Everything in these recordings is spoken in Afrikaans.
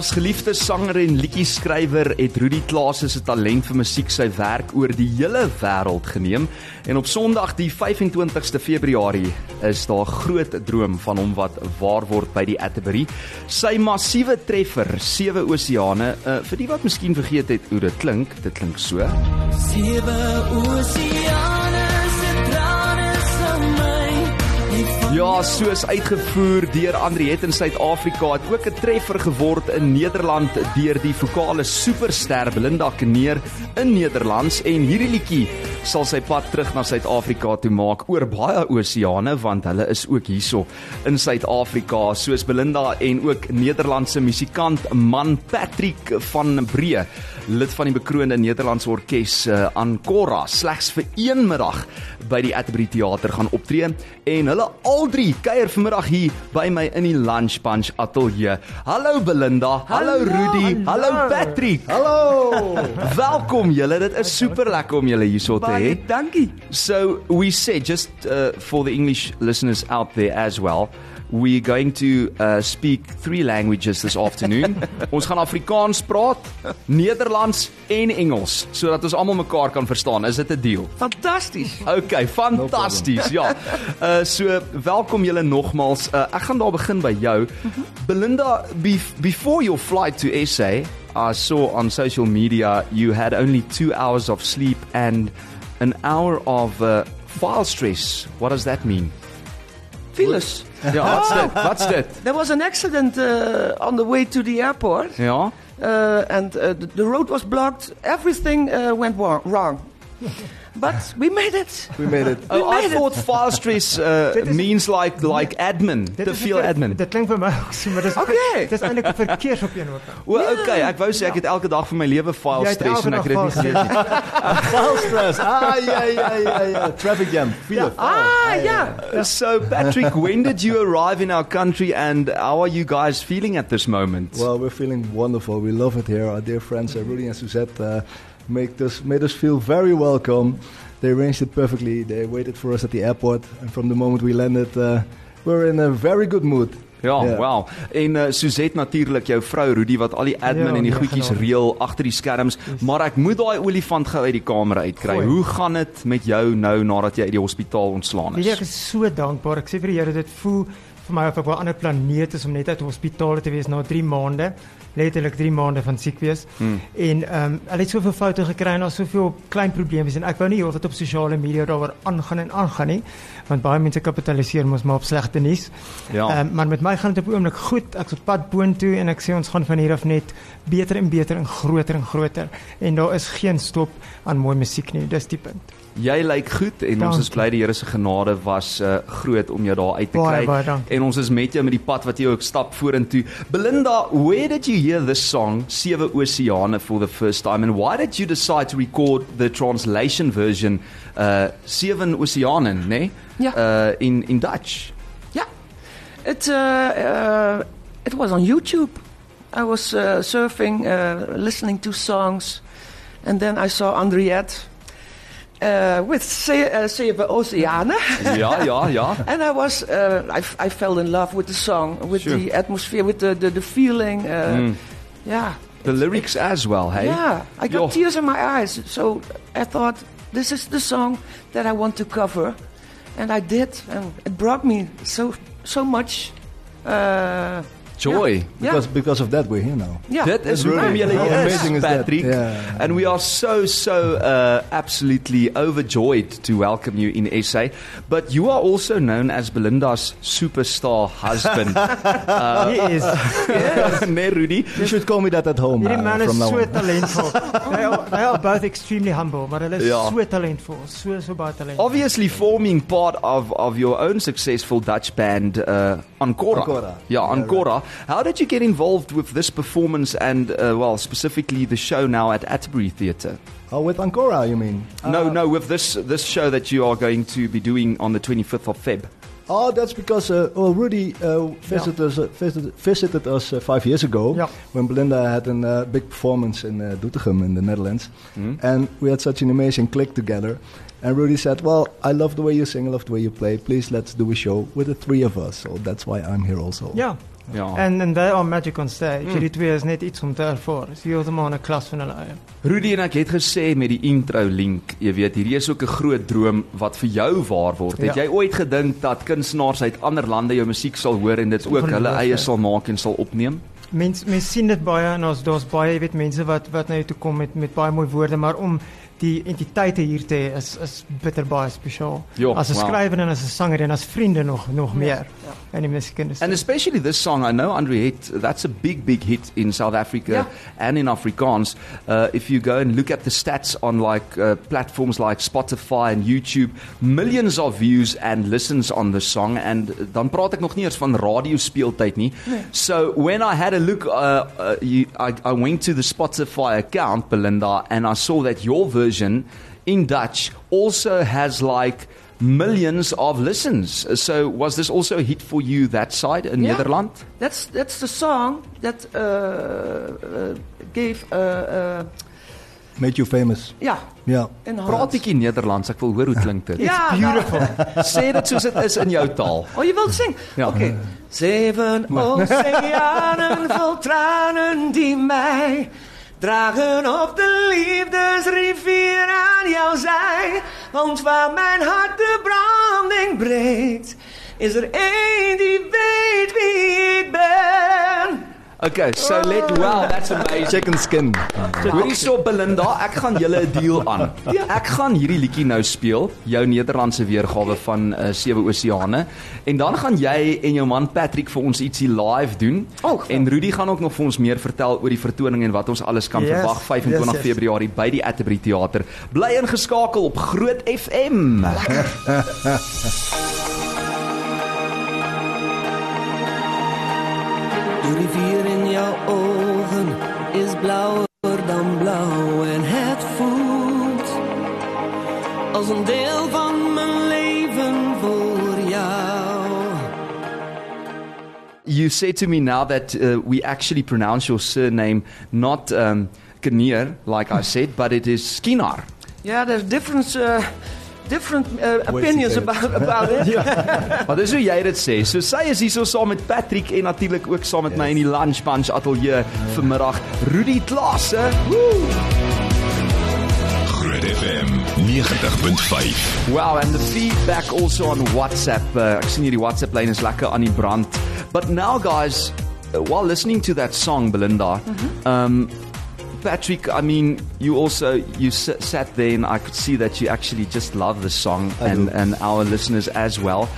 Groot FM 90.5. As geliefde sanger en liedjie-skrywer het Rudy Klaas se talent vir musiek sy werk oor die hele wêreld geneem en op Sondag die 25ste Februarie is daar groot droom van hom wat waar word by die Atterbury. Sy massiewe treffer Sewe Oseane, uh, vir die wat miskien vergeet het hoe dit klink, dit klink so. Sewe oseane Ja, soos uitgevoer deur Andriet in Suid-Afrika het ook 'n treffer geword in Nederland deur die vokale superster Belinda Kneer in Nederlands. En hierdie liedjie sal sy pad terug na Suid-Afrika toe maak oor baie oseane want hulle is ook hierso in Suid-Afrika soos Belinda en ook Nederlandse musikant man Patrick van Bree lid van die bekroonde Nederlandse orkes uh, Ancora slegs vir een middag by die Atterbury Theater gaan optree en hulle al drie kuier vanmiddag hier by my in die Lunch Punch ateljee. Hallo Belinda, hallo, hallo Rudy, hallo. hallo Patrick. Hallo. Welkom julle. Dit is super lekker om julle hierso te hê. Baie dankie. So we said just uh, for the English listeners out there as well. We're going to uh, speak three languages this afternoon. ons gaan Afrikaans praat, Nederlands en Engels sodat ons almal mekaar kan verstaan. Is dit 'n deal? Fantasties. Okay, fantasties. No ja. Uh so welkom julle nogmals. Uh, ek gaan daar begin by jou. Belinda, be before your flight to SA, I saw on social media you had only 2 hours of sleep and an hour of uh, file stress. What does that mean? Phyllis. Ja, wat's dit? Wat's dit? There was an accident uh, on the way to the airport. Ja. Uh, and uh, the, the road was blocked. Everything uh, went wrong. Wrong. But we made it. We made it. We Oh, I it. thought file stress uh, means like like admin, Dit te veel admin. Dit klink vir my ook so, maar dis Okay. Dis eintlik 'n verkeersopeenhoping. O, okay, ek wou sê ek het elke dag van my lewe file Jy het stress elke en ek het dit nie file gelees nie. File stress. Ah, yeah, yeah, yeah, yeah. Traffic jam. Feel it. Ah, yeah. So, Patrick, when did you arrive in our country and how are you guys feeling at this moment? Well, we're feeling wonderful. We love it here. Our dear friends, Rudy and Suzette, uh, make us, made us feel very welcome. They arranged it perfectly. They waited for us at the airport. And from the moment we landed, uh, we're in a very good mood. ja, Ja. wow. En uh, Suzette natuurlik, jou vrou Rudy wat al die admin Ja, en die nee, goedjies genade. reël agter die skerms, maar ek moet daai olifant gou uit die kamer uitkry. Gooi. Hoe gaan dit met jou nou nadat jy uit die hospitaal ontslaan Weet jy, ek is? is so dankbaar. Ek sê vir die Here dit voel vir my of ek op 'n ander planeet is om net uit die hospitaal te wees na 3 maande. Letterlik 3 maande van siek wees. Hmm. En ehm um, hulle het soveel foute gekry en daar's soveel klein probleme en ek wou nie hoor wat op sosiale media daaroor aangaan en aangaan nie, want baie mense kapitaliseer mos maar op slegte nuus. Ja. Ehm maar met my gaan dit op die oomblik goed. Ek's op pad boontoe en ek sê ons gaan van hier af net beter en beter en groter en groter en daar is geen stop aan mooi musiek nie. Dis die punt. Jy lyk goed en ons is Dankie. bly die Here se genade was uh, groot om jou daar uit te Baie, kry. baie dankie. En ons is met jou met die pad wat jy ook stap vorentoe. Belinda, where did you hear this song Sewe Oseane for the first time and why did you decide to record the translation version uh Seven Oseanen, né? Ja. Uh in in Dutch. Yeah. It, uh, uh, it was on YouTube. I was uh, surfing, uh, listening to songs. And then I saw Andriette uh, with Se- uh, Oceane. Ja, ja, ja. And I was, uh, I, f- I fell in love with the song, with Sure. the atmosphere, with the, the, the feeling. Uh, Mm. Yeah. The lyrics as well, hey? Yeah. I got Yo. tears in my eyes. So I thought, this is the song that I want to cover. And I did. And it brought me so, so much. Uh, Joy. Yeah. Because, because of that, we're here now. yeah. Dit is Really? How hier is, amazing is that? Patrick. Yeah. And we are so so uh, absolutely overjoyed to welcome you in SA. But you are also known as Belinda's superstar husband. uh, He is nee, Rudy. You should call me that at home Hierdie uh, man is from now so on. talentvol. they, are, they are both extremely humble, but hulle is Ja. so talentvol, so so baie talentvol. Obviously forming part of, of your own successful Dutch band uh, Ancora. Ancora. Yeah, Yeah, Ancora. How did you get involved with this performance and uh, well, specifically the show now at Atterbury Theatre? Oh, with Ancora, you mean? no, Uh, no, with this this show that you are going to be doing on the 25th of Feb. Oh, that's because uh, well, Rudy uh, visited us uh, visited, visited us uh, five years ago Ja. when Belinda had a uh, big performance in uh, Doetinchem in the Netherlands, Hmm? and we had such an amazing click together. And Rudy said, "Well, I love the way you sing, I love the way you play. Please, let's do a show with the three of us." So that's why I'm here also. Ja. Ja. And and they are magic on stage. Mm. Hierdie twee is net iets om te ervaar. Dis heeltemal 'n klas van hulle eie. Rudy en ek het gesê met die intro link, jy weet, hierdie is ook 'n groot droom wat vir jou waar word. Het Ja. jy ooit gedink dat kunstenaars uit ander lande jou musiek sal hoor en dit ook hulle eie sal maak en sal opneem? Mense mense sien dit baie en ons daar's baie, jy weet, mense wat wat na jou toe kom met met baie mooi woorde, maar om die entiteite hier te is is bitter baie spesiaal. Ja, as 'n wow. skrywer en as 'n sanger en as vriende nog nog meer in die musiekindustrie. And especially this song, I know Henriette, that's a big, big hit in South Africa Yeah. and in Afrikaans. Uh, if you go and look at the stats on like uh, platforms like Spotify and YouTube, millions of views and listens on the song. And dan praat ek nog nie eens van radio speeltyd nie. So when I had a look, uh, uh, you, I, I went to the Spotify account, Belinda, and I saw that your version in Dutch also has like millions of listens. So was this also a hit for you that side in Yeah. Nederland? That's that's the song that uh, uh, gave uh, uh, Made you famous. ja Yeah. in Praat Hollands. bietjie Nederlands. Ek wil hoor hoe klink dit. Ja, beautiful. Sê dit soos dit is in jou taal. Oh, je wilt zingen? Ja. Oké. Zeven oceanen vol tranen die mij dragen op de liefdesrivier aan jouw zij. Want waar mijn hart de branding breekt, is er één die weet wie ik ben. Okay, so let wow, that's amazing. Chicken skin. Hoorie so Belinda, ek gaan julle 'n deal aan. Ek gaan hierdie liedjie nou speel, jou Nederlandse weergawe van uh, Sewe Oseane, en dan gaan jy en jou man Patrick vir ons ietsie live doen. Oh, en Rudy gaan ook nog vir ons meer vertel oor die vertoning en wat ons alles kan Yes, verwag 25 yes, yes. Februarie by die Atterbury Theater. Bly ingeskakel op Groot FM. De rivier in jouw ogen is blauwer dan blauw en het voelt als een deel van mijn leven voor jou. You said to me now that uh, we actually pronounce your surname not um, Kinnear, like I said, but it is Skinar. Yeah, there's different, uh, different uh, opinions about, about it. Maar dis hoe jy dit sê. So sy is hierso saam met Patrick en natuurlik ook saam met my in die Lunch Bunch ateljee vanmiddag. Rudy Klaasse. Groot FM 90.5. Wow, and the feedback also on WhatsApp. Uh, ek sien hierdie WhatsApp lyn is lekker aan die brand. But now guys, uh, while listening to that song Belinda, um Patrick, I mean, you also you s- sat there and I could see that you actually just love the song I and do. and our listeners as well.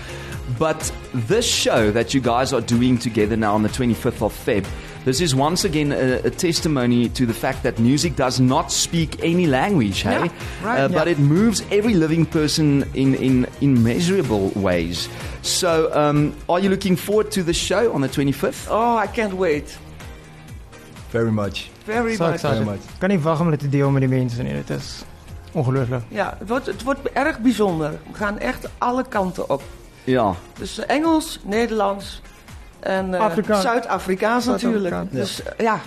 But this show that you guys are doing together now on the 25th of Feb, this is once again a, a testimony to the fact that music does not speak any language, hey? Yeah, right, Uh, But it moves every living person in, in immeasurable ways. So, um, are you looking forward to the show on the 25th? Oh, I can't wait. Very much. Very So much. Very much. Kan nie wag om dit te deel met die mense nie. Dit is ongelooflik. Ja, het wordt, het wordt erg bijzonder. We gaan echt alle kanten op. Ja. Dus eh, Engels, Nederlands en eh, Afrikaans. Zuid-Afrikaans natuurlijk. Zuid-Afrikaans, Dus eh, ja,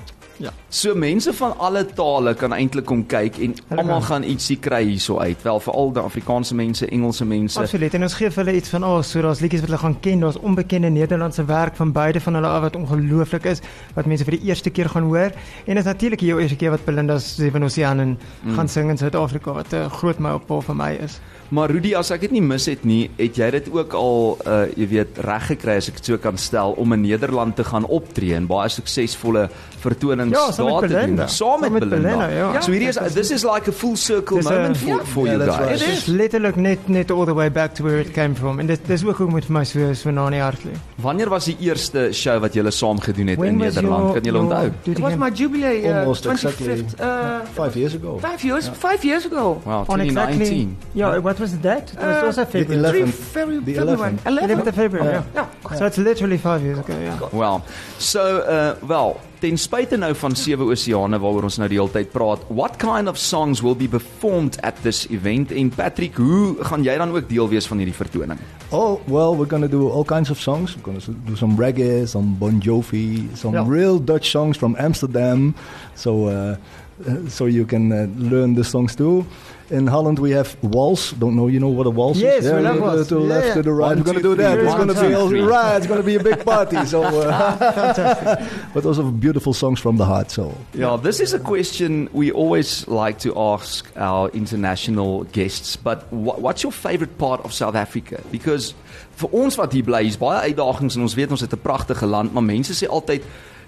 So mense van alle tale kan eintlik kom kyk en almal gaan ietsie kry hierso uit. Wel veral die Afrikaanse mense, Engelse mense. Absoluut. En ons gee vir hulle iets van, "Ag, oh, so daar's liedjies wat hulle gaan ken. Daar's onbekende Nederlandse werk van beide van hulle af wat ongelooflik is, wat mense vir die eerste keer gaan hoor. En is natuurlik die eerste keer wat Belinda Seven Oceanen Mm. gaan sing in Suid-Afrika wat 'n groot mylpaal vir my is. Maar Rudy, as ek dit nie mis het nie, het jy dit ook al uh jy weet reg gekry as ek dit so kan stel om in Nederland te gaan optree en baie suksesvolle vertonings Ja, daar te doen. Saam met met Belinda. Belinda, ja. So hierdie is Ja. this is like a full circle 'n- moment for Ja. for Yeah, you that's guys. right. It is. letterlik net net all the way back to where it came from. En dit dis ook hoe met my so so na in die hart lê. Wanneer was die eerste show wat julle saam gedoen het in When was Nederland? your- Kan julle onthou? it it was my jubilee, uh, Almost 25th. Uh, Five years ago. five years, five years ago. Wow, On exactly. 2019. Yeah, what was the date? It was Uh, also the February. 11th. Three February, The February. 11th. 11th of February. Ja. Yeah. Ja, So it's literally 5 years ago, yeah. Well, so uh wel, ten spyte nou van Sewe Oseane waaroor ons nou die hele tyd praat, what kind of songs will be performed at this event? En Patrick, hoe gaan jy dan ook deel wees van hierdie vertoning? Oh, well, we're going to do all kinds of songs. We're going to do some reggae, some Bon Jovi, some Yeah. real Dutch songs from Amsterdam. So uh, uh, so you can uh, learn the songs too. In Holland, we have waltz. Don't know, you know what a waltz Yes, is? we love to, waltz. to the left, Yeah. to the right. One, We're going to do that. three. It's going to be two, all three. right. It's going to be a big party. So, uh, but also beautiful songs from the heart. So, Yeah, this is a question we always like to ask our international guests. But wha what's your favorite part of South Africa? Because vir ons wat hier bly, is baie uitdagings en ons weet ons het 'n pragtige land, maar mense sê altyd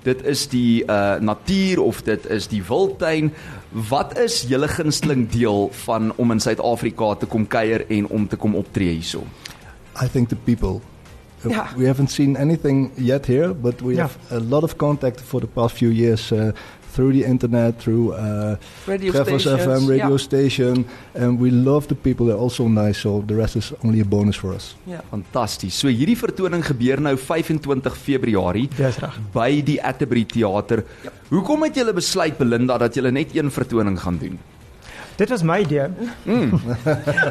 dit is die uh natuur of dit is die wildtuin. Wat is julle gunsteling deel van om in Suid-Afrika te kom kuier en om te kom optree hierso? I think the people. Uh, Yeah. We haven't seen anything yet here, but we Yeah. have a lot of contact for the past few years uh, through the internet, through uh, Radio Treffers stations. FM radio yeah. station, and we love the people. They're also nice, so the rest is only a bonus for us. Yeah. Fantasties. So hierdie vertoning gebeur nou 25 Februarie. Dis reg. by die Atterbury Theater. Hoekom het julle besluit Belinda dat julle net een vertoning gaan doen? Dit was my idee.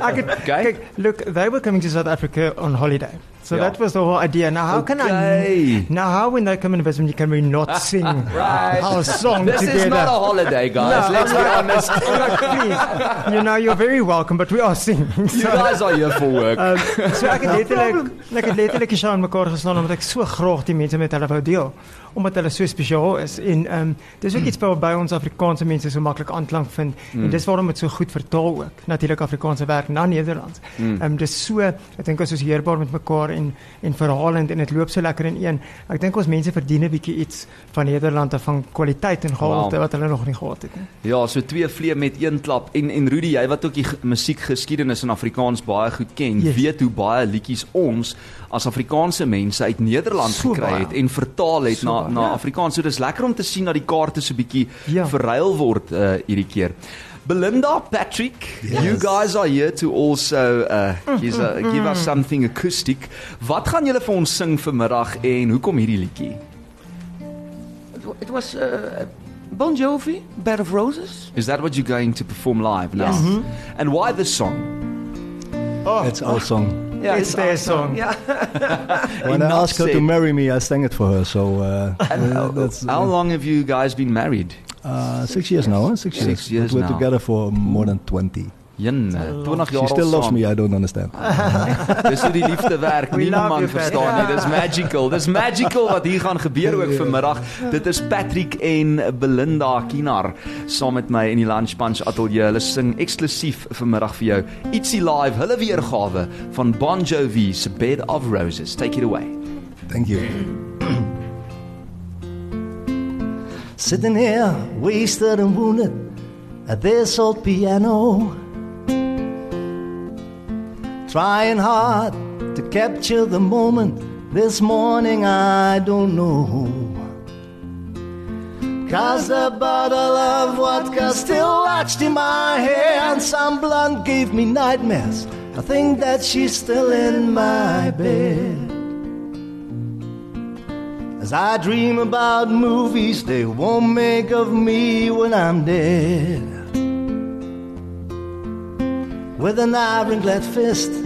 Ek het Okay. kyk, look, they were coming to South Africa on holiday. So Ja. that was the whole idea. Now how can I Now how when they come and visit me can we not sing our song This together? is not a holiday, guys. No, Let's be honest. Like, please, you know, you're very welcome, but we are singing. You guys are here for work. Um, so ek het letterlik ek het letterlik aan mekaar geslaan omdat ek so graag die mense met hulle wou deel omdat hulle so spesiaal is en ehm um, dis ook iets wat by ons Afrikaanse mense so maklik aanklank vind mm. en dis waarom dit so goed vertaal ook natuurlik Afrikaanse werk na Nederlands. Ehm um, dis so ek dink ons is heerbaar met mekaar en en verhalend en dit loop so lekker in een. Ek dink ons mense verdien 'n bietjie iets van Nederland en van kwaliteit en gehalte Wow. wat hulle nog nie gehad het nie. Ja, so twee vlee met een klap en en Rudy, jy wat ook die musiekgeskiedenis in Afrikaans baie goed ken, Yes. weet hoe baie liedjies ons as Afrikaanse mense uit Nederland So gekry baie. het en vertaal het So na baie. na Afrikaans. So dis lekker om te sien dat die kaarte so bietjie Ja. verruil word uh hierdie keer. Belinda, Patrick, you guys are here to also uh give, uh, give us something acoustic. Wat gaan julle vir ons sing vanmiddag en hoekom hierdie liedjie? It, wa- it was uh, Bon Jovi, Bed of Roses. Is that what you're going to perform live now? Yes. And why this song? Oh, It's our song. Yeah, It's their our song. Yeah. When I asked her to marry me, I sang it for her. So uh, uh, that's How uh, long have you guys been married? uh, six years now. Huh? Six, Six years. years we're now. together for more than twenty. Jan, 20 jaar She still loves me. I don't understand. Dis hoe die liefde werk. We Niemand verstaan nie. Dis magical. Dis magical wat hier gaan gebeur ook vanmiddag. Dit is Patrick en Belinda Kinar saam met my in die Lunch Punch ateljee. Hulle sing eksklusief vanmiddag vir jou ietsie live. Hulle weergawe van Bon Jovi se Bed of Roses. Take it away. Thank you. Sitting here, wasted and wounded at this old piano. Trying hard to capture the moment. This morning, I don't know. Cause the bottle of vodka still latched in my hand. Some blunt gave me nightmares. I think that she's still in my bed. As I dream about movies they won't make of me when I'm dead. With an ironclad fist,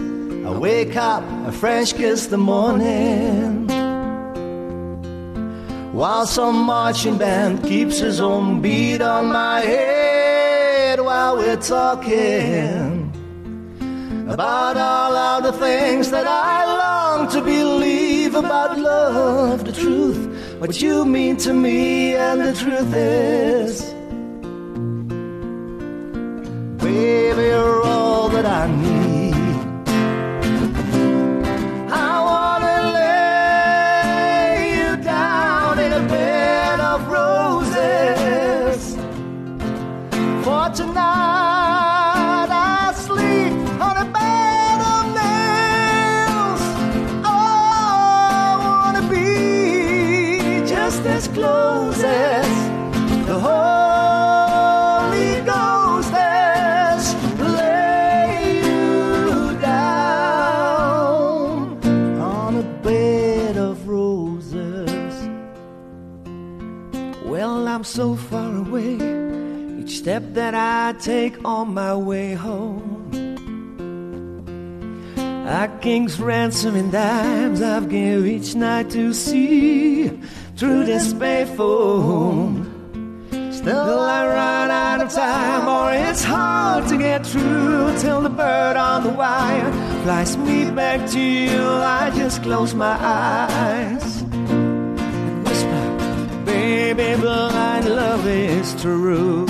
I wake up, a fresh kiss the morning. While some marching band keeps his own beat on my head while we're talking about all of the things that I long to believe about love, the truth, what you mean to me, and the truth is, baby, you're all that I need. That I take on my way home. A king's ransom in dimes I've give each night to see through this payphone. Still I run, out of time, or it's hard to get through till the bird on the wire flies me back to you. I just close my eyes and whisper, baby, blind love is true.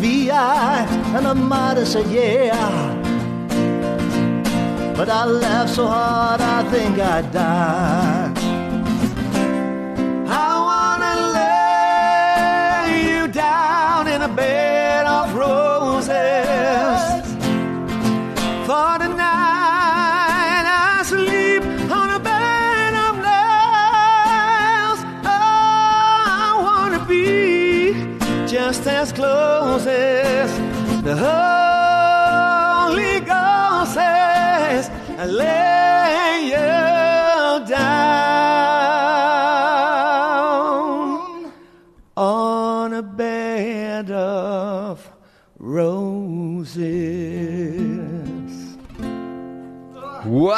The and I might have said yeah. But I laughed so hard I think I'd die.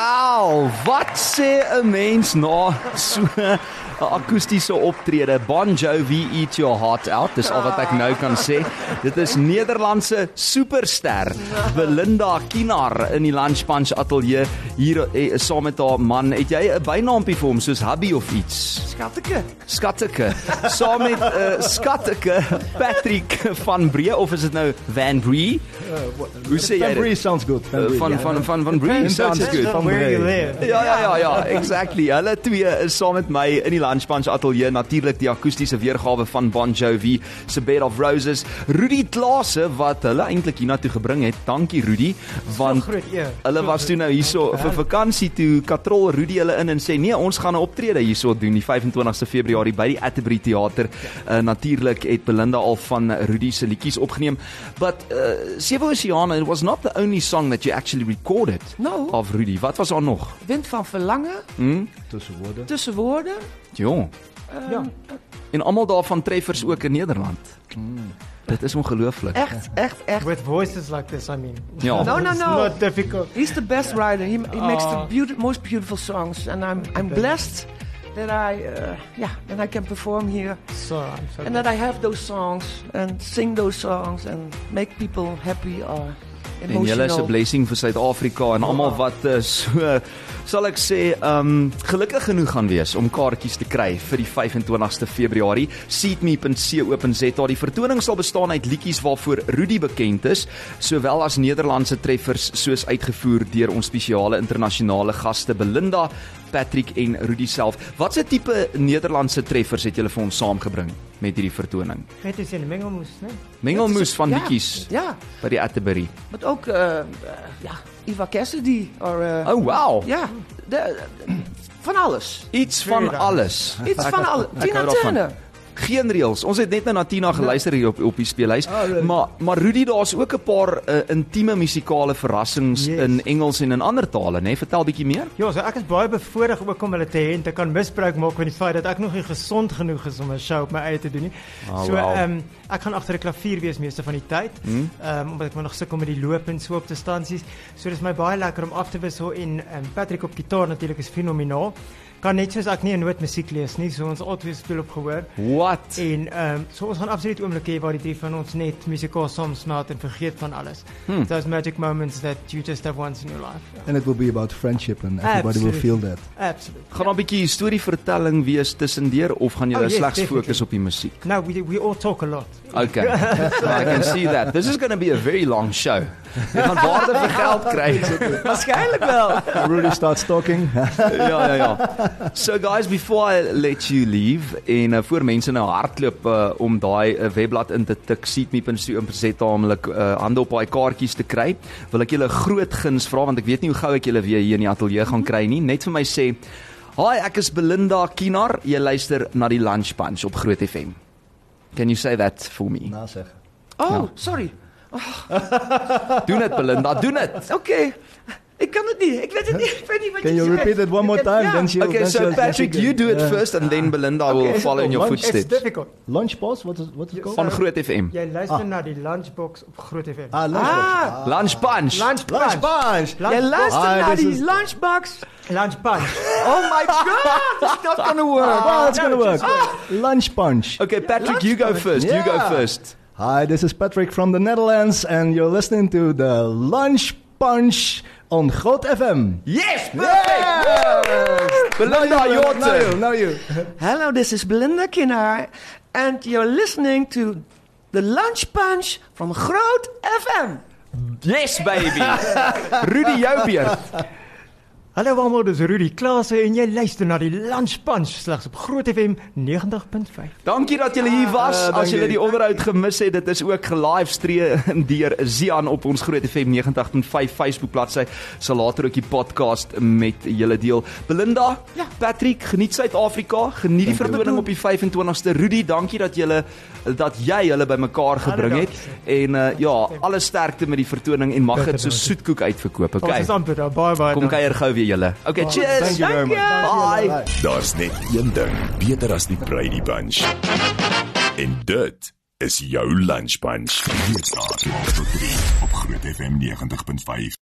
Wow, wat sê 'n mens na so 'n akoestiese optrede? Bon Jovi Eat Your Heart Out. Dis al wat ek nou kan sê. Dit is Nederlandse superster Belinda Kinar in die Lunch Punch ateljee hier eh, saam met haar man. Het jy 'n bynaampie vir hom soos hubby of iets? Skatteke. Skatteke. Saam met uh, Skatteke Patrick van Bree of is dit nou Van Bree? Hoe sê jy Van Bree dit? sounds good. Van Uh, Bree, van ja. van van van Bree sounds Depends good. Van Where you Bree. live. Ja ja ja ja, exactly. Hulle twee is saam met my in die Lunch Punch ateljee natuurlik die akoestiese weergawe van Bon Jovi se Bed of Roses. Rudy Klase wat hulle eintlik hiernatoe gebring het. Dankie Rudy, want groot eer. hulle So was toe nou hierso vir vakansie toe katrol Rudy hulle in en sê nee, ons gaan 'n optrede hierso doen die 25ste Februarie by die Atterbury Theater. Uh, natuurlik het Belinda al van Rudy se liedjies opgeneem. But uh, Sewe Oceane it was not the only song that you actually recorded No. of Rudy. Wat was daar nog? Wind van verlangen, Tussen woorden. tussen woorden. Jong. Ja. En almal daarvan treffers ook in Nederland. Dit is ongelooflik. Echt, echt, echt. With voices like this, I mean. Ja. No, no, It's no. not difficult. He's the best writer. He, he makes the Ah. beauty, most beautiful songs, and I'm I'm blessed that I uh, yeah that I can perform here. So, I'm so and that I have those songs and sing those songs and make people happy or En julle is 'n emotional. blessing vir Suid-Afrika en almal wat uh, so sal ek sê, um gelukkig genoeg gaan wees om kaartjies te kry vir die 25ste Februarie. seatme.co.za. Die vertoning sal bestaan uit liedjies waarvoor Rudy bekend is, sowel as Nederlandse treffers soos uitgevoer deur ons spesiale internasionale gaste Belinda, Patrick en Rudy self. Watse tipe Nederlandse treffers het julle vir ons saamgebring met hierdie vertoning? Net is in mengelmoes, né? Mengelmoes van ja, liedjies Ja, by die Atterbury. but ook uh, uh, ja, Eva Cassidy or uh, Oh wow. ja, de, de- van alles. Iets van alles. Iets van alles. Tina. Turner. Geen reëls. Ons het net nou na Tina geluister hier op op die speellys. Oh, really? Maar maar Rudy, daar's ook 'n paar uh, intieme musikale verrassings Yes. in Engels en in ander tale, né? Nee? Vertel bietjie meer. Ja, so ek is baie bevoordeel ook om hulle te hê en te kan misbruik maak van die feit dat ek nog nie gesond genoeg is om 'n show op my eie te doen nie. Oh, so wow. ehm um, ek gaan agter 'n klavier wees meeste van die tyd. Hmm? Ehm um, omdat ek maar nog sukkel met die loop en so op distansies. So dis my baie lekker om af te wissel en um, Patrick op gitaar natuurlik is fenomenaal. Kan net soos ek nie 'n noot musiek lees nie, so ons altyd speel op gehoor. What? En ehm um, so ons gaan absoluut oomblikke hê waar die drie van ons net musikaal saam smelt en vergeet van alles. Hmm. Those magic moments that you just have once in your life. And it will be about friendship and everybody will Absolutely. feel that. Absolutely. Gaan 'n bietjie storievertelling wees tussendeur of gaan julle Oh, yes, slegs fokus op die musiek? No, we we all talk a lot. Okay. I can see that. This is going to be a very long show. Jy gaan waarde vir geld kry. Waarschijnlijk wel. Rudy starts talking. ja ja ja. So guys, before I let you leave en uh, voor mense nou hardloop uh, om daai uh, webblad in te tik seatme.co.za naamlik uh, hande op daai kaartjies te kry, wil ek julle 'n groot guns vra want ek weet nie hoe gou ek julle weer hier in die ateljee gaan kry nie. Net vir my sê, "Hi, ek is Belinda Kinar. Jy luister na die Lunch Punch op Groot FM." Can you say that for me? Na zeg. Oh, Ja. sorry. Doen dit Belinda, doen dit. Oké. Ik kan het niet. Ik weet het niet. Ik weet niet wat Can je you zegt. repeat it one more time? ja. Then she'll, Okay, then so she'll- Patrick, you do it Yeah. first and then Belinda will Okay. follow in your Lunch- It's footsteps. difficult. Lunch pause? What is, what is it called? Van Groot FM. Jy luister na die Lunchbox op Groot FM. Ah, lunch Ah. Lunch Punch. Lunch Lunch punch. Lunch Jij luistert Hi, naar this die is- lunchbox. Lunch punch. Oh my god, it's not gonna work. Well, it's gonna work. Lunch punch. Okay, Patrick, you go first. You go first. Hi, this is Patrick from the Netherlands, and you're listening to the Lunch Punch on Groot FM. Yes, perfect. Belinda, your now you, now you. Hello, this is Belinda Kinnaar, and you're listening to the Lunch Punch from Groot FM. Yes, baby. Rudy, jou beurt. Hallo almal, dis Rudy Klase en jy luister na die Lunch Punch slegs op Groot FM 90.5. Dankie dat julle hier was. Ah, As dankie. julle die onderhoud gemis het, dit is ook gelivestream deur Zian op ons Groot FM 90.5 Facebook bladsy. Sal later ook die podcast met julle deel. Belinda, Ja. Patrick, geniet Suid-Afrika, geniet die vertoning op die 25ste. Rudy, dankie dat julle dat jy hulle bymekaar gebring het. En uh, ja, alle sterkte met die vertoning en mag dit so soetkoek uitverkoop. Ons is Okay. amper daar. Baie baie. Kom dankie. kuier gou weer julle. Okay, cheers. Thank you very much. Bye. Bye. Daar's net een ding beter as die Brady Bunch. En dit is jou lunch bunch. Weeksdae 12 tot 3 op Groot FM 90.5.